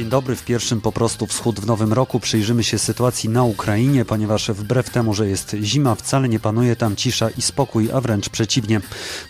Dzień dobry. W pierwszym po prostu wschód w nowym roku przyjrzymy się sytuacji na Ukrainie, ponieważ wbrew temu, że jest zima, wcale nie panuje tam cisza i spokój, a wręcz przeciwnie.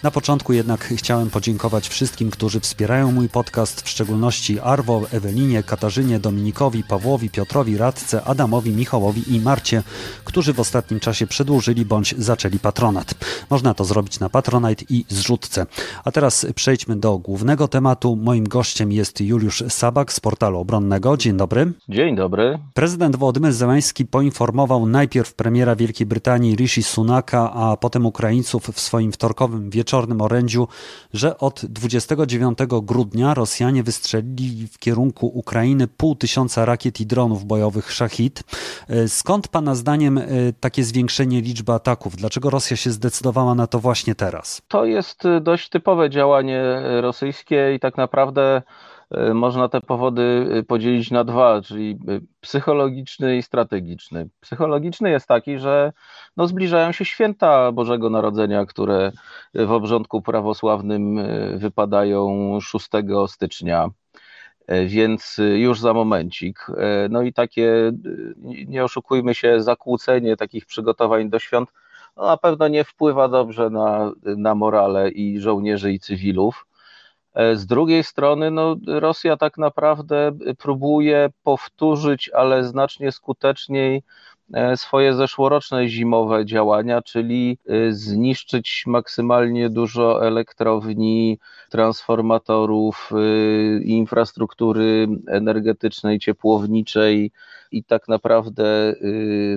Na początku jednak chciałem podziękować wszystkim, którzy wspierają mój podcast, w szczególności Arwo, Ewelinie, Katarzynie, Dominikowi, Pawłowi, Piotrowi, Radce, Adamowi, Michałowi i Marcie, którzy w ostatnim czasie przedłużyli bądź zaczęli patronat. Można to zrobić na Patronite i zrzutce. A teraz przejdźmy do głównego tematu. Moim gościem jest Juliusz Sabak z portalu obronnego. Dzień dobry. Dzień dobry. Prezydent Władimir Zełański poinformował najpierw premiera Wielkiej Brytanii Rishi Sunaka, a potem Ukraińców w swoim wtorkowym wieczornym orędziu, że od 29 grudnia Rosjanie wystrzelili w kierunku Ukrainy pół tysiąca rakiet i dronów bojowych Shahid. Skąd Pana zdaniem e, takie zwiększenie liczby ataków? Dlaczego Rosja się zdecydowała na to właśnie teraz? To jest dość typowe działanie rosyjskie i tak naprawdę E, można te powody e, podzielić na dwa, czyli e, psychologiczny i strategiczny. Psychologiczny jest taki, że no zbliżają się święta Bożego Narodzenia, które w obrządku prawosławnym wypadają 6 stycznia więc już za momencik. No i takie, nie oszukujmy się, zakłócenie takich przygotowań do świąt no na pewno nie wpływa dobrze na, na morale i żołnierzy i cywilów. E, z drugiej strony, no, Rosja tak naprawdę próbuje powtórzyć, ale znacznie skuteczniej e, swoje zeszłoroczne zimowe działania, czyli e, zniszczyć maksymalnie dużo elektrowni, transformatorów, infrastruktury energetycznej, ciepłowniczej i tak naprawdę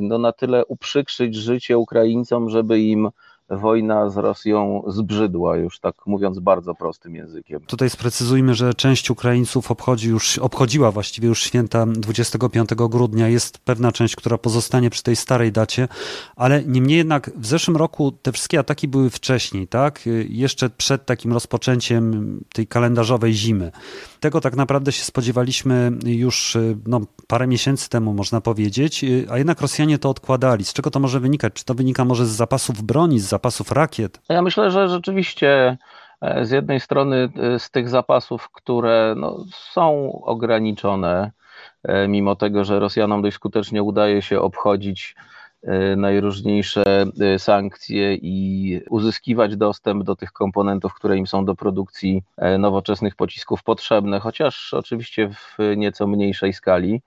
no, na tyle uprzykrzyć życie Ukraińcom, żeby im wojna z Rosją zbrzydła, już tak mówiąc bardzo prostym językiem. Tutaj sprecyzujmy, że część Ukraińców obchodzi już, obchodziła właściwie już święta 25 grudnia. Jest pewna część, która pozostanie przy tej starej dacie, ale niemniej jednak w zeszłym roku te wszystkie ataki były wcześniej, tak? Jeszcze przed takim rozpoczęciem tej kalendarzowej zimy. Tego tak naprawdę się spodziewaliśmy już no, parę miesięcy temu, można powiedzieć, a jednak Rosjanie to odkładali. Z czego to może wynikać? Czy to wynika może z zapasów broni, z zapasów rakiet? Ja myślę, że rzeczywiście e, z jednej strony e, z tych zapasów, które no, są ograniczone, e, mimo tego, że Rosjanom dość skutecznie udaje się obchodzić najróżniejsze sankcje i uzyskiwać dostęp do tych komponentów, które im są do produkcji nowoczesnych pocisków potrzebne, chociaż oczywiście w nieco mniejszej skali.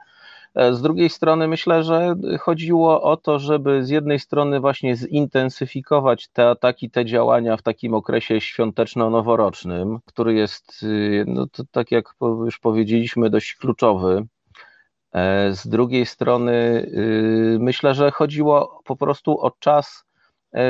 E, z drugiej strony myślę, że chodziło o to, żeby z jednej strony właśnie zintensyfikować te ataki, te działania w takim okresie świąteczno-noworocznym, który jest, y, no to tak jak już powiedzieliśmy, dość kluczowy. E, z drugiej strony y, myślę, że chodziło po prostu o czas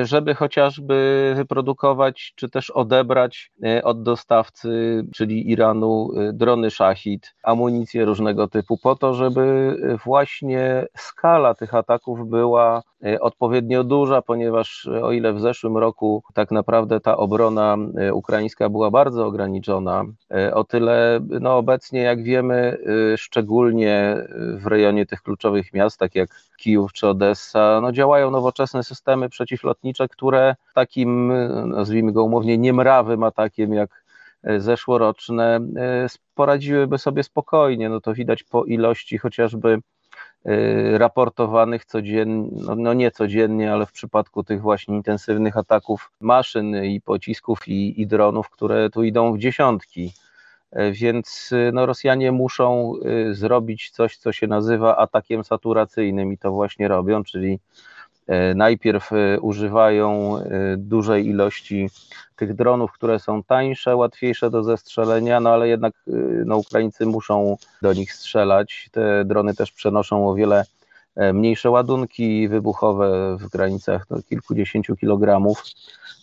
żeby chociażby wyprodukować czy też odebrać e, od dostawcy, czyli Iranu, e, drony Shahid, amunicję różnego typu, po to, żeby właśnie skala tych ataków była odpowiednio duża, ponieważ o ile w zeszłym roku tak naprawdę ta obrona ukraińska była bardzo ograniczona, o tyle no obecnie, jak wiemy, szczególnie w rejonie tych kluczowych miast, tak jak Kijów czy Odessa, no działają nowoczesne systemy przeciwlotnicze, które takim, nazwijmy go umownie, niemrawym atakiem jak e, zeszłoroczne e, poradziłyby sobie spokojnie. No to widać po ilości chociażby e, raportowanych codziennie, no, no nie codziennie, ale w przypadku tych właśnie intensywnych ataków maszyn i pocisków i, i dronów, które tu idą w dziesiątki. Więc no, Rosjanie muszą zrobić coś, co się nazywa atakiem saturacyjnym i to właśnie robią, czyli najpierw y, używają dużej ilości tych dronów, które są tańsze, łatwiejsze do zestrzelenia, no ale jednak no, Ukraińcy muszą do nich strzelać. Te drony też przenoszą o wiele e, mniejsze ładunki wybuchowe w granicach no, kilkudziesięciu kilogramów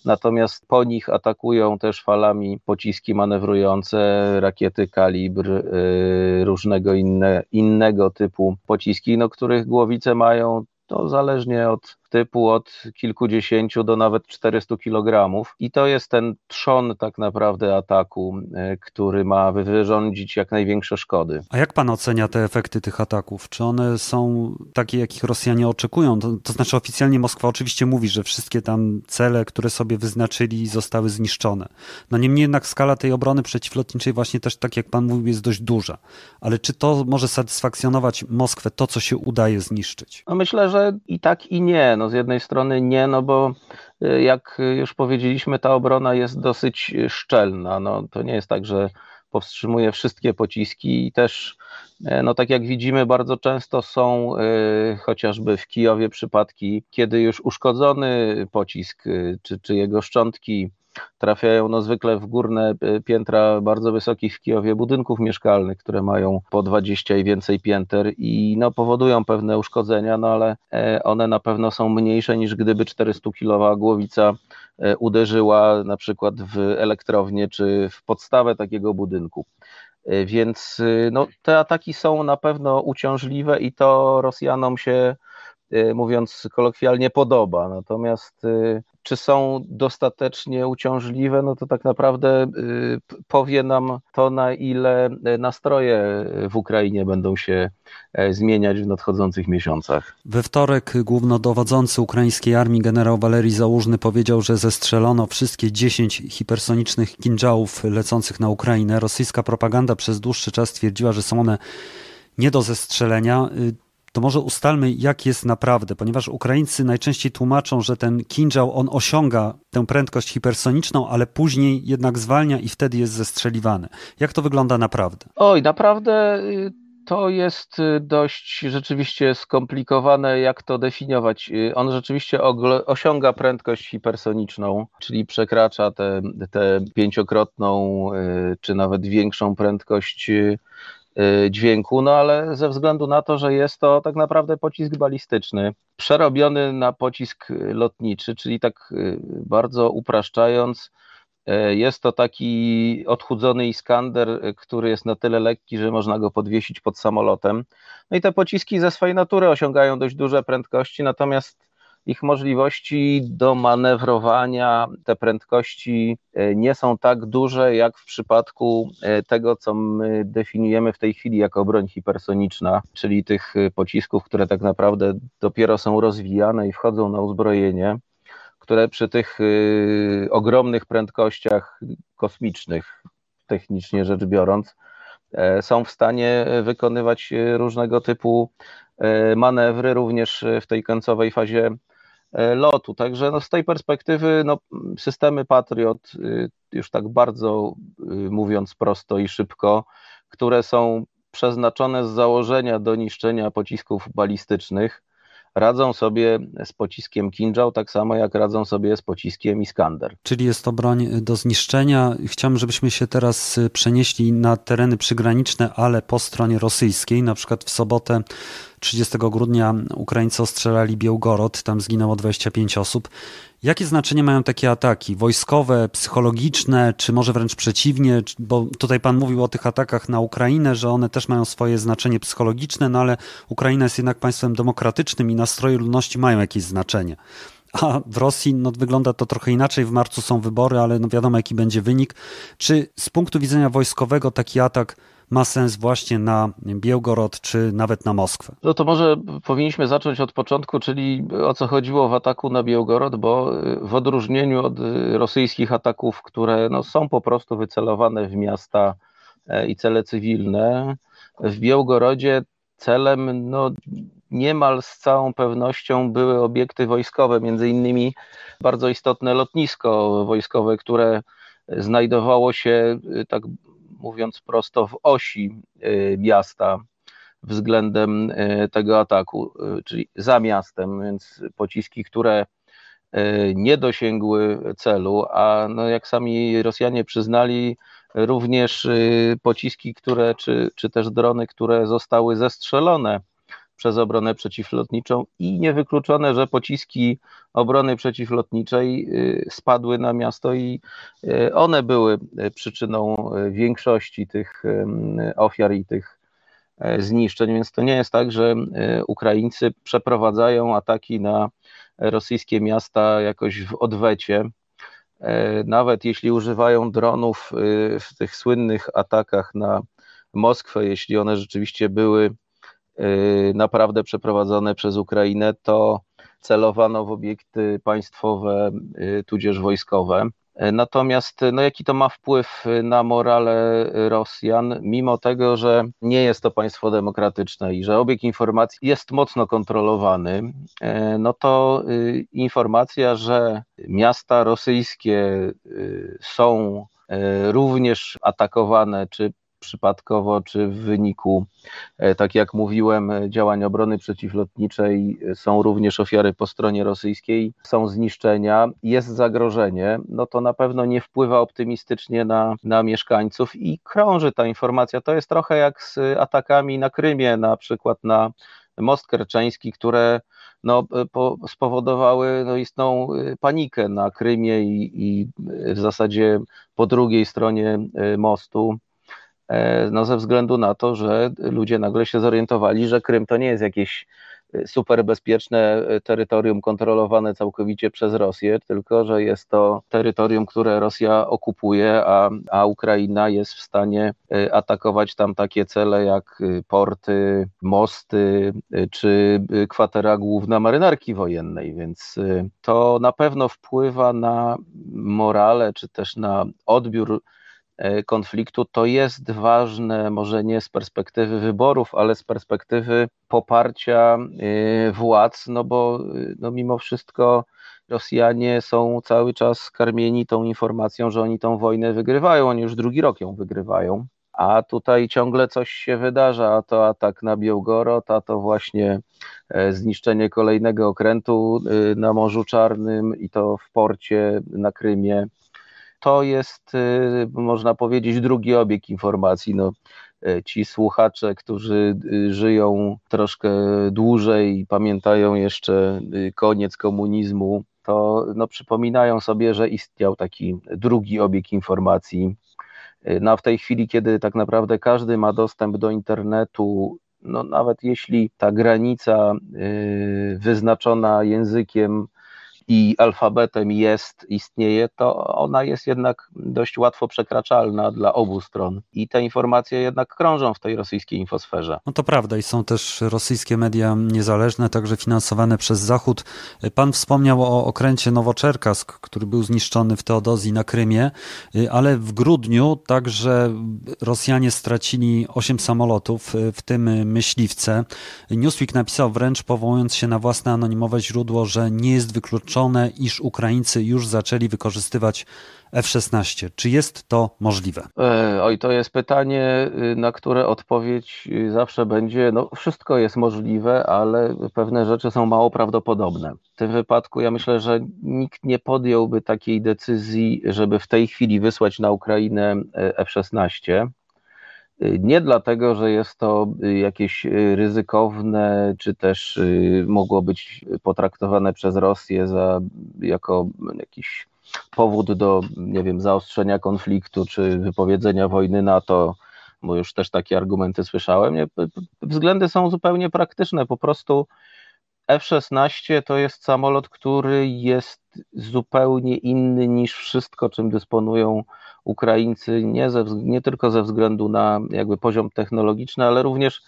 natomiast po nich atakują też falami pociski manewrujące, rakiety kalibr, y, różnego inne, innego typu pociski, no, których głowice mają to zależnie od typu od kilkudziesięciu do nawet 400 kg. I to jest ten trzon tak naprawdę ataku, e, który ma wyrządzić jak największe szkody. A jak pan ocenia te efekty tych ataków? Czy one są takie, jakich Rosjanie oczekują? To, to znaczy oficjalnie Moskwa oczywiście mówi, że wszystkie tam cele, które sobie wyznaczyli zostały zniszczone. No niemniej jednak skala tej obrony przeciwlotniczej właśnie też, tak jak pan mówił, jest dość duża. Ale czy to może satysfakcjonować Moskwę, to co się udaje zniszczyć? No myślę, że i tak i nie. No z jednej strony nie, no bo y, jak już powiedzieliśmy, ta obrona jest dosyć szczelna. No to nie jest tak, że powstrzymuje wszystkie pociski i też, e, no tak jak widzimy, bardzo często są y, chociażby w Kijowie przypadki, kiedy już uszkodzony pocisk y, czy, czy jego szczątki trafiają no zwykle w górne e, piętra bardzo wysokich w Kijowie budynków mieszkalnych, które mają po 20 i więcej pięter i no powodują pewne uszkodzenia, no ale e, one na pewno są mniejsze niż gdyby 400-kilowa głowica e, uderzyła na przykład w elektrownię czy w podstawę takiego budynku. Więc no, te ataki są na pewno uciążliwe i to Rosjanom się mówiąc kolokwialnie, podoba. Natomiast czy są dostatecznie uciążliwe, no to tak naprawdę y, powie nam to, na ile nastroje w Ukrainie będą się e, zmieniać w nadchodzących miesiącach. We wtorek głównodowodzący ukraińskiej armii generał Walerii Załużny powiedział, że zestrzelono wszystkie 10 hipersonicznych kinżałów lecących na Ukrainę. Rosyjska propaganda przez dłuższy czas twierdziła, że są one nie do zestrzelenia. To może ustalmy, jak jest naprawdę, ponieważ Ukraińcy najczęściej tłumaczą, że ten kinżał on osiąga tę prędkość hipersoniczną, ale później jednak zwalnia i wtedy jest zestrzeliwany. Jak to wygląda naprawdę? Oj, naprawdę y, to jest y, dość rzeczywiście skomplikowane, jak to definiować. Y, on rzeczywiście osiąga prędkość hipersoniczną, czyli przekracza tę pięciokrotną, czy nawet większą prędkość dźwięku, no ale ze względu na to, że jest to tak naprawdę pocisk balistyczny, przerobiony na pocisk lotniczy, czyli tak y, bardzo upraszczając, y, jest to taki odchudzony Iskander, który jest na tyle lekki, że można go podwiesić pod samolotem. No i te pociski ze swojej natury osiągają dość duże prędkości, natomiast ich możliwości do manewrowania, te prędkości e, nie są tak duże jak w przypadku e, tego, co my definiujemy w tej chwili jako broń hipersoniczna, czyli tych e, pocisków, które tak naprawdę dopiero są rozwijane i wchodzą na uzbrojenie, które przy tych ogromnych prędkościach kosmicznych, technicznie rzecz biorąc, są w stanie wykonywać różnego typu manewry, również w tej końcowej fazie lotu. Także no z tej perspektywy no, systemy Patriot, y, już tak bardzo y, mówiąc prosto i szybko, które są przeznaczone z założenia do niszczenia pocisków balistycznych, radzą sobie z pociskiem Kinjal tak samo jak radzą sobie z pociskiem Iskander. Czyli jest to broń do zniszczenia. Chciałbym, żebyśmy się teraz przenieśli na tereny przygraniczne, ale po stronie rosyjskiej. Na przykład w sobotę 30 grudnia Ukraińcy ostrzelali Białgorod, tam zginęło 25 osób. Jakie znaczenie mają takie ataki? Wojskowe, psychologiczne, czy może wręcz przeciwnie? Bo tutaj pan mówił o tych atakach na Ukrainę, że one też mają swoje znaczenie psychologiczne, no ale Ukraina jest jednak państwem demokratycznym i nastroje ludności mają jakieś znaczenie. A w Rosji no, wygląda to trochę inaczej. W marcu są wybory, ale no, wiadomo, jaki będzie wynik. Czy z punktu widzenia wojskowego taki atak ma sens właśnie na Białgorod czy nawet na Moskwę? No to może powinniśmy zacząć od początku, czyli o co chodziło w ataku na Białgorod, bo w odróżnieniu od rosyjskich ataków, które no, są po prostu wycelowane w miasta e, i cele cywilne, w Białgorodzie celem no, niemal z całą pewnością były obiekty wojskowe, między innymi bardzo istotne lotnisko wojskowe, które znajdowało się tak mówiąc prosto, w osi y, miasta względem y, tego ataku, y, czyli za miastem, więc pociski, które nie dosięgły celu, a no jak sami Rosjanie przyznali, również pociski, które, czy, czy też drony, które zostały zestrzelone przez obronę przeciwlotniczą i niewykluczone, że pociski obrony przeciwlotniczej y, spadły na miasto i y, one były y, przyczyną większości tych ofiar i tych zniszczeń, więc to nie jest tak, że Ukraińcy przeprowadzają ataki na rosyjskie miasta jakoś w odwecie. Nawet jeśli używają dronów w tych słynnych atakach na Moskwę, jeśli one rzeczywiście były naprawdę przeprowadzone przez Ukrainę, to celowano w obiekty państwowe, tudzież wojskowe. Natomiast no, jaki to ma wpływ na morale Rosjan, mimo tego, że nie jest to państwo demokratyczne i że obieg informacji jest mocno kontrolowany, no to y, informacja, że miasta rosyjskie y, są y, również atakowane, czy przypadkowo, czy w wyniku, e, tak jak mówiłem, działań obrony przeciwlotniczej są również ofiary po stronie rosyjskiej, są zniszczenia, jest zagrożenie, no to na pewno nie wpływa optymistycznie na, na mieszkańców i krąży ta informacja. To jest trochę jak z atakami na Krymie, na przykład na most kerczeński, które no, po, spowodowały no, istną panikę na Krymie i, i w zasadzie po drugiej stronie mostu. E, no ze względu na to, że ludzie nagle się zorientowali, że Krym to nie jest jakieś e, super bezpieczne e, terytorium kontrolowane całkowicie przez Rosję, tylko że jest to terytorium, które Rosja okupuje, a, a Ukraina jest w stanie atakować tam takie cele jak porty, mosty czy kwatera główna marynarki wojennej, więc to na pewno wpływa na morale czy też na odbiór E, konfliktu, to jest ważne, może nie z perspektywy wyborów, ale z perspektywy poparcia e, władz, no bo e, no mimo wszystko Rosjanie są cały czas karmieni tą informacją, że oni tą wojnę wygrywają, oni już drugi rok ją wygrywają. A tutaj ciągle coś się wydarza, a to atak na Białgorod, a to właśnie zniszczenie kolejnego okrętu na Morzu Czarnym i to w porcie na Krymie to jest, y, można powiedzieć, drugi obieg informacji. No, y, ci słuchacze, którzy y, żyją troszkę dłużej i pamiętają jeszcze koniec komunizmu, to no, przypominają sobie, że istniał taki drugi obieg informacji. No, w tej chwili, kiedy tak naprawdę każdy ma dostęp do internetu, no, nawet jeśli ta granica wyznaczona językiem i alfabetem jest, istnieje, to ona jest jednak dość łatwo przekraczalna dla obu stron. I te informacje jednak krążą w tej rosyjskiej infosferze. No to prawda i są też rosyjskie media niezależne, także finansowane przez Zachód. Pan wspomniał o okręcie Nowoczerkask, który był zniszczony w Teodozji na Krymie, ale w grudniu także Rosjanie stracili 8 samolotów, w tym myśliwce. Newsweek napisał wręcz, powołując się na własne anonimowe źródło, że nie jest wykluczone iż Ukraińcy już zaczęli wykorzystywać F-16. Czy jest to możliwe? E, oj, to jest pytanie, y, na które odpowiedź y, zawsze będzie, no wszystko jest możliwe, ale pewne rzeczy są mało prawdopodobne. W tym wypadku ja myślę, że nikt nie podjąłby takiej decyzji, żeby w tej chwili wysłać na Ukrainę e, F-16. Nie dlatego, że jest to jakieś ryzykowne, czy też mogło być potraktowane przez Rosję za, jako jakiś powód do, nie wiem, zaostrzenia konfliktu, czy wypowiedzenia wojny NATO, bo już też takie argumenty słyszałem. Nie, względy są zupełnie praktyczne. Po prostu F-16 to jest samolot, który jest zupełnie inny niż wszystko, czym dysponują Ukraińcy, nie, ze, nie tylko ze względu na jakby poziom technologiczny, ale również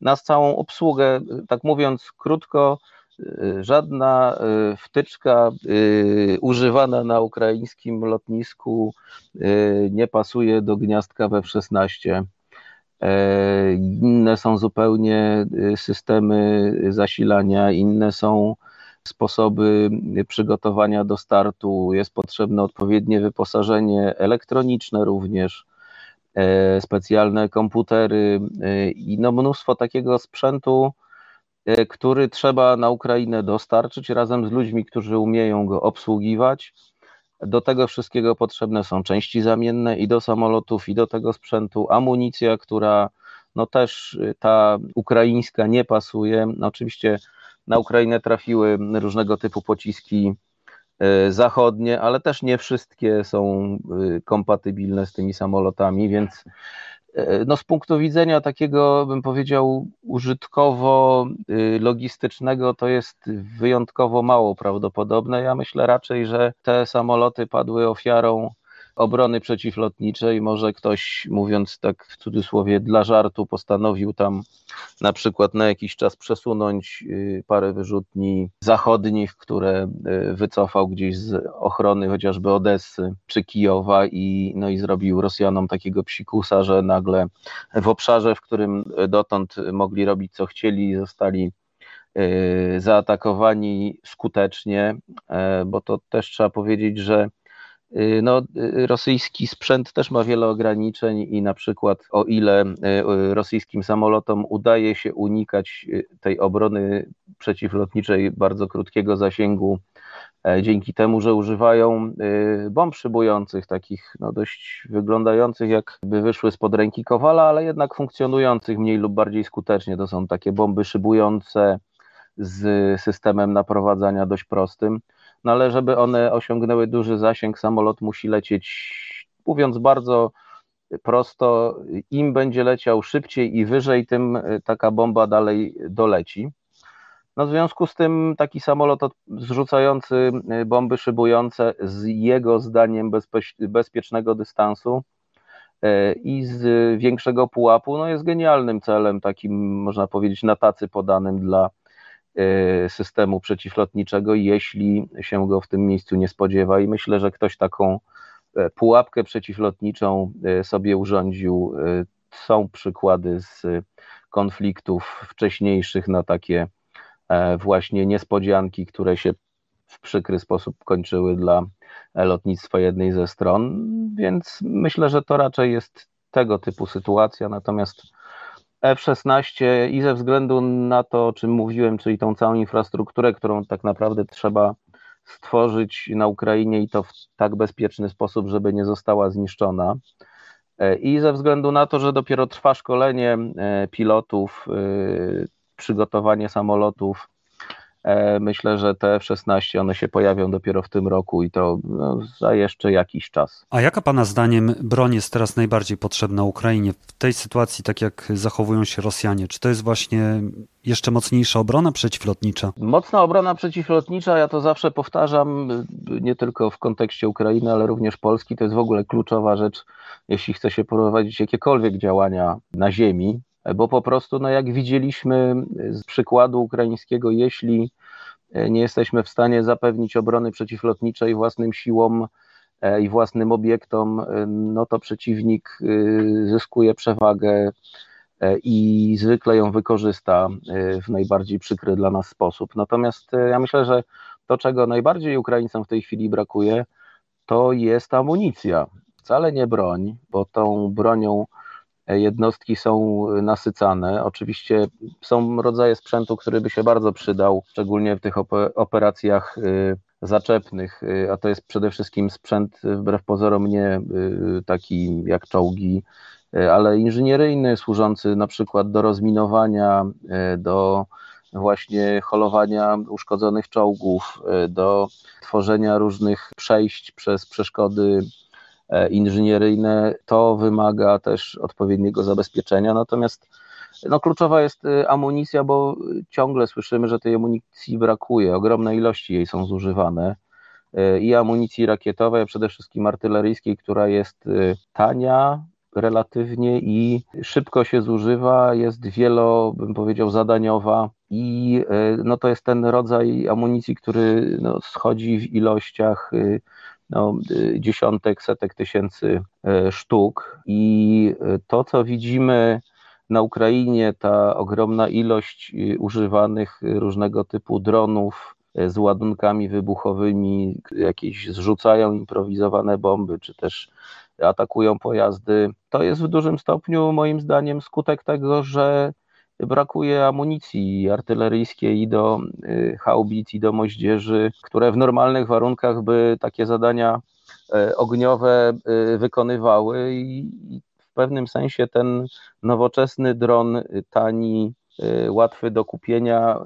na całą obsługę. Tak mówiąc krótko, y, żadna y, wtyczka y, używana na ukraińskim lotnisku nie pasuje do gniazdka w F-16. E, inne są zupełnie systemy zasilania, inne są sposoby przygotowania do startu, jest potrzebne odpowiednie wyposażenie elektroniczne również, e, specjalne komputery e, i no mnóstwo takiego sprzętu, e, który trzeba na Ukrainę dostarczyć razem z ludźmi, którzy umieją go obsługiwać. Do tego wszystkiego potrzebne są części zamienne i do samolotów, i do tego sprzętu, amunicja, która no też ta ukraińska nie pasuje. No oczywiście na Ukrainę trafiły różnego typu pociski e, zachodnie, ale też nie wszystkie są e, kompatybilne z tymi samolotami, więc no z punktu widzenia takiego, bym powiedział, użytkowo-logistycznego, to jest wyjątkowo mało prawdopodobne. Ja myślę raczej, że te samoloty padły ofiarą obrony przeciwlotniczej. Może ktoś, mówiąc tak w cudzysłowie, dla żartu, postanowił tam na przykład na jakiś czas przesunąć y, parę wyrzutni zachodnich, które y, wycofał gdzieś z ochrony chociażby Odessy czy Kijowa i, no i zrobił Rosjanom takiego psikusa, że nagle w obszarze, w którym dotąd mogli robić co chcieli, zostali y, zaatakowani skutecznie, e, bo to też trzeba powiedzieć, że no, y, rosyjski sprzęt też ma wiele ograniczeń i na przykład o ile y, rosyjskim samolotom udaje się unikać tej obrony przeciwlotniczej bardzo krótkiego zasięgu, e, dzięki temu, że używają bomb szybujących, takich no, dość wyglądających jakby wyszły spod ręki Kowala, ale jednak funkcjonujących mniej lub bardziej skutecznie. To są takie bomby szybujące z systemem naprowadzania dość prostym no ale żeby one osiągnęły duży zasięg, samolot musi lecieć, mówiąc bardzo prosto, im będzie leciał szybciej i wyżej, tym e, taka bomba dalej doleci. No w związku z tym taki samolot zrzucający e, bomby szybujące z jego zdaniem bezpiecznego dystansu e, i z większego pułapu no jest genialnym celem, takim można powiedzieć na tacy podanym dla systemu przeciwlotniczego, jeśli się go w tym miejscu nie spodziewa. I myślę, że ktoś taką e, pułapkę przeciwlotniczą e, sobie urządził. E, są przykłady z konfliktów wcześniejszych na takie właśnie niespodzianki, które się w przykry sposób kończyły dla lotnictwa jednej ze stron, więc myślę, że to raczej jest tego typu sytuacja. Natomiast F-16 i ze względu na to, o czym mówiłem, czyli tą całą infrastrukturę, którą tak naprawdę trzeba stworzyć na Ukrainie i to w tak bezpieczny sposób, żeby nie została zniszczona. E, I ze względu na to, że dopiero trwa szkolenie e, pilotów, e, przygotowanie samolotów, E, myślę, że te F-16 one się pojawią dopiero w tym roku i to no, za jeszcze jakiś czas. A jaka Pana zdaniem broń jest teraz najbardziej potrzebna Ukrainie w tej sytuacji, tak jak zachowują się Rosjanie? Czy to jest właśnie jeszcze mocniejsza obrona przeciwlotnicza? Mocna obrona przeciwlotnicza, ja to zawsze powtarzam, nie tylko w kontekście Ukrainy, ale również Polski, to jest w ogóle kluczowa rzecz, jeśli chce się prowadzić jakiekolwiek działania na ziemi, bo po prostu, no jak widzieliśmy z przykładu ukraińskiego, jeśli e, nie jesteśmy w stanie zapewnić obrony przeciwlotniczej własnym siłom e, i własnym obiektom, e, no to przeciwnik zyskuje przewagę i zwykle ją wykorzysta w najbardziej przykry dla nas sposób. Natomiast ja myślę, że to, czego najbardziej Ukraińcom w tej chwili brakuje, to jest amunicja. Wcale nie broń, bo tą bronią jednostki są nasycane. Oczywiście są rodzaje sprzętu, który by się bardzo przydał, szczególnie w tych operacjach y, zaczepnych, a to jest przede wszystkim sprzęt wbrew pozorom nie taki jak czołgi, ale inżynieryjny, służący na przykład do rozminowania, do właśnie holowania uszkodzonych czołgów, do tworzenia różnych przejść przez przeszkody E, inżynieryjne, to wymaga też odpowiedniego zabezpieczenia. Natomiast no, kluczowa jest e, amunicja, bo ciągle słyszymy, że tej amunicji brakuje, ogromne ilości jej są zużywane e, i amunicji rakietowej, a przede wszystkim artyleryjskiej, która jest tania relatywnie i szybko się zużywa, jest wielo, bym powiedział, zadaniowa i no, to jest ten rodzaj amunicji, który no, schodzi w ilościach no, dziesiątek, setek tysięcy e, sztuk. I e, to, co widzimy na Ukrainie, ta ogromna ilość e, używanych różnego typu dronów z ładunkami wybuchowymi, jakieś zrzucają improwizowane bomby, czy też atakują pojazdy, to jest w dużym stopniu, moim zdaniem, skutek tego, że brakuje amunicji artyleryjskiej do y, haubic, i do moździerzy, które w normalnych warunkach by takie zadania e, ogniowe y, wykonywały. I w pewnym sensie ten nowoczesny dron, y, tani, łatwy do kupienia,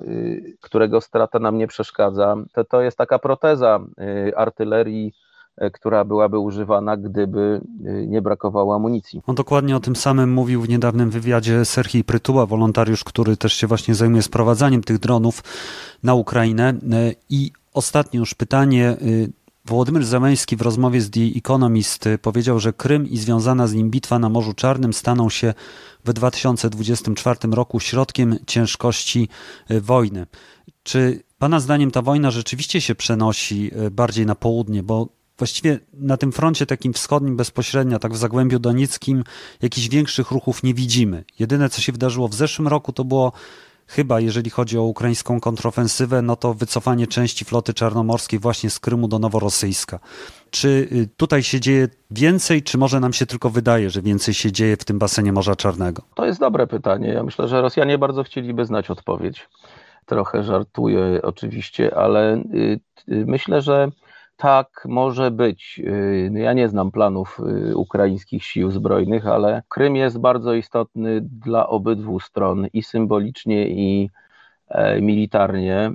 którego strata nam nie przeszkadza, to, to jest taka proteza artylerii która byłaby używana, gdyby nie brakowało amunicji. On dokładnie o tym samym mówił w niedawnym wywiadzie Serhii Prytuła, wolontariusz, który też się właśnie zajmuje sprowadzaniem tych dronów na Ukrainę. I ostatnie już pytanie. Wołodymyr Zeleński w rozmowie z The Economist powiedział, że Krym i związana z nim bitwa na Morzu Czarnym staną się w 2024 roku środkiem ciężkości wojny. Czy Pana zdaniem ta wojna rzeczywiście się przenosi bardziej na południe, bo właściwie na tym froncie takim wschodnim bezpośrednio, tak w Zagłębiu Donieckim, jakichś większych ruchów nie widzimy. Jedyne, co się wydarzyło w zeszłym roku, to było chyba, jeżeli chodzi o ukraińską kontrofensywę, no to wycofanie części floty czarnomorskiej właśnie z Krymu do Noworosyjska. Czy y, tutaj się dzieje więcej, czy może nam się tylko wydaje, że więcej się dzieje w tym basenie Morza Czarnego? To jest dobre pytanie. Ja myślę, że Rosjanie bardzo chcieliby znać odpowiedź. Trochę żartuję oczywiście, ale y, y, myślę, że tak, może być. Y, no ja nie znam planów y, ukraińskich sił zbrojnych, ale Krym jest bardzo istotny dla obydwu stron i symbolicznie, i e, militarnie.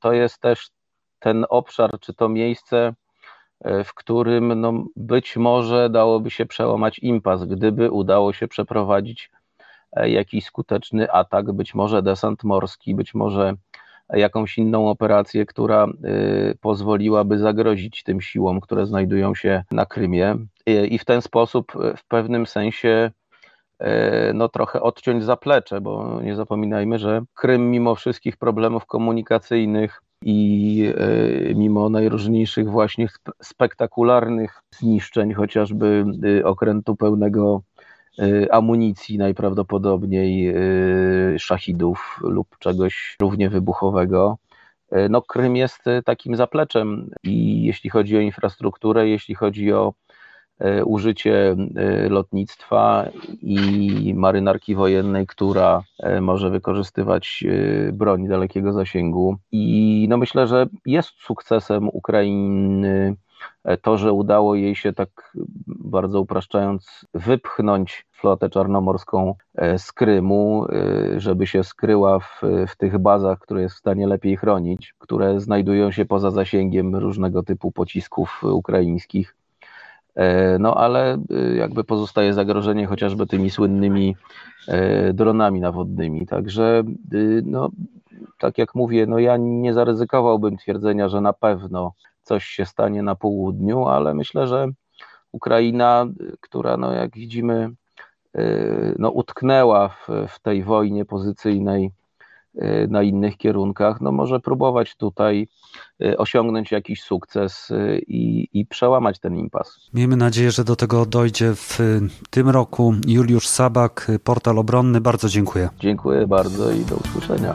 To jest też ten obszar, czy to miejsce, e, w którym no, być może dałoby się przełamać impas, gdyby udało się przeprowadzić e, jakiś skuteczny atak, być może desant morski, być może jakąś inną operację, która y, pozwoliłaby zagrozić tym siłom, które znajdują się na Krymie. I w ten sposób y, w pewnym sensie y, no trochę odciąć zaplecze, bo nie zapominajmy, że Krym mimo wszystkich problemów komunikacyjnych i mimo najróżniejszych właśnie spektakularnych zniszczeń, chociażby okrętu pełnego amunicji najprawdopodobniej y, szachidów lub czegoś równie wybuchowego. Y, no, Krym jest takim zapleczem i jeśli chodzi o infrastrukturę, jeśli chodzi o użycie lotnictwa i marynarki wojennej, która może wykorzystywać broń dalekiego zasięgu. I no myślę, że jest sukcesem Ukrainy to, że udało jej się tak bardzo upraszczając wypchnąć flotę czarnomorską e, z Krymu, e, żeby się skryła w, w tych bazach, które jest w stanie lepiej chronić, które znajdują się poza zasięgiem różnego typu pocisków ukraińskich. E, no ale jakby pozostaje zagrożenie chociażby tymi słynnymi dronami nawodnymi. Także, no, tak jak mówię, no ja nie zaryzykowałbym twierdzenia, że na pewno coś się stanie na południu, ale myślę, że Ukraina, która, no jak widzimy, y, no utknęła w, w tej wojnie pozycyjnej y, na innych kierunkach, no może próbować tutaj y, osiągnąć jakiś sukces i, i przełamać ten impas. Miejmy nadzieję, że do tego dojdzie w tym roku. Juliusz Sabak, portal obronny, bardzo dziękuję. Dziękuję bardzo i do usłyszenia.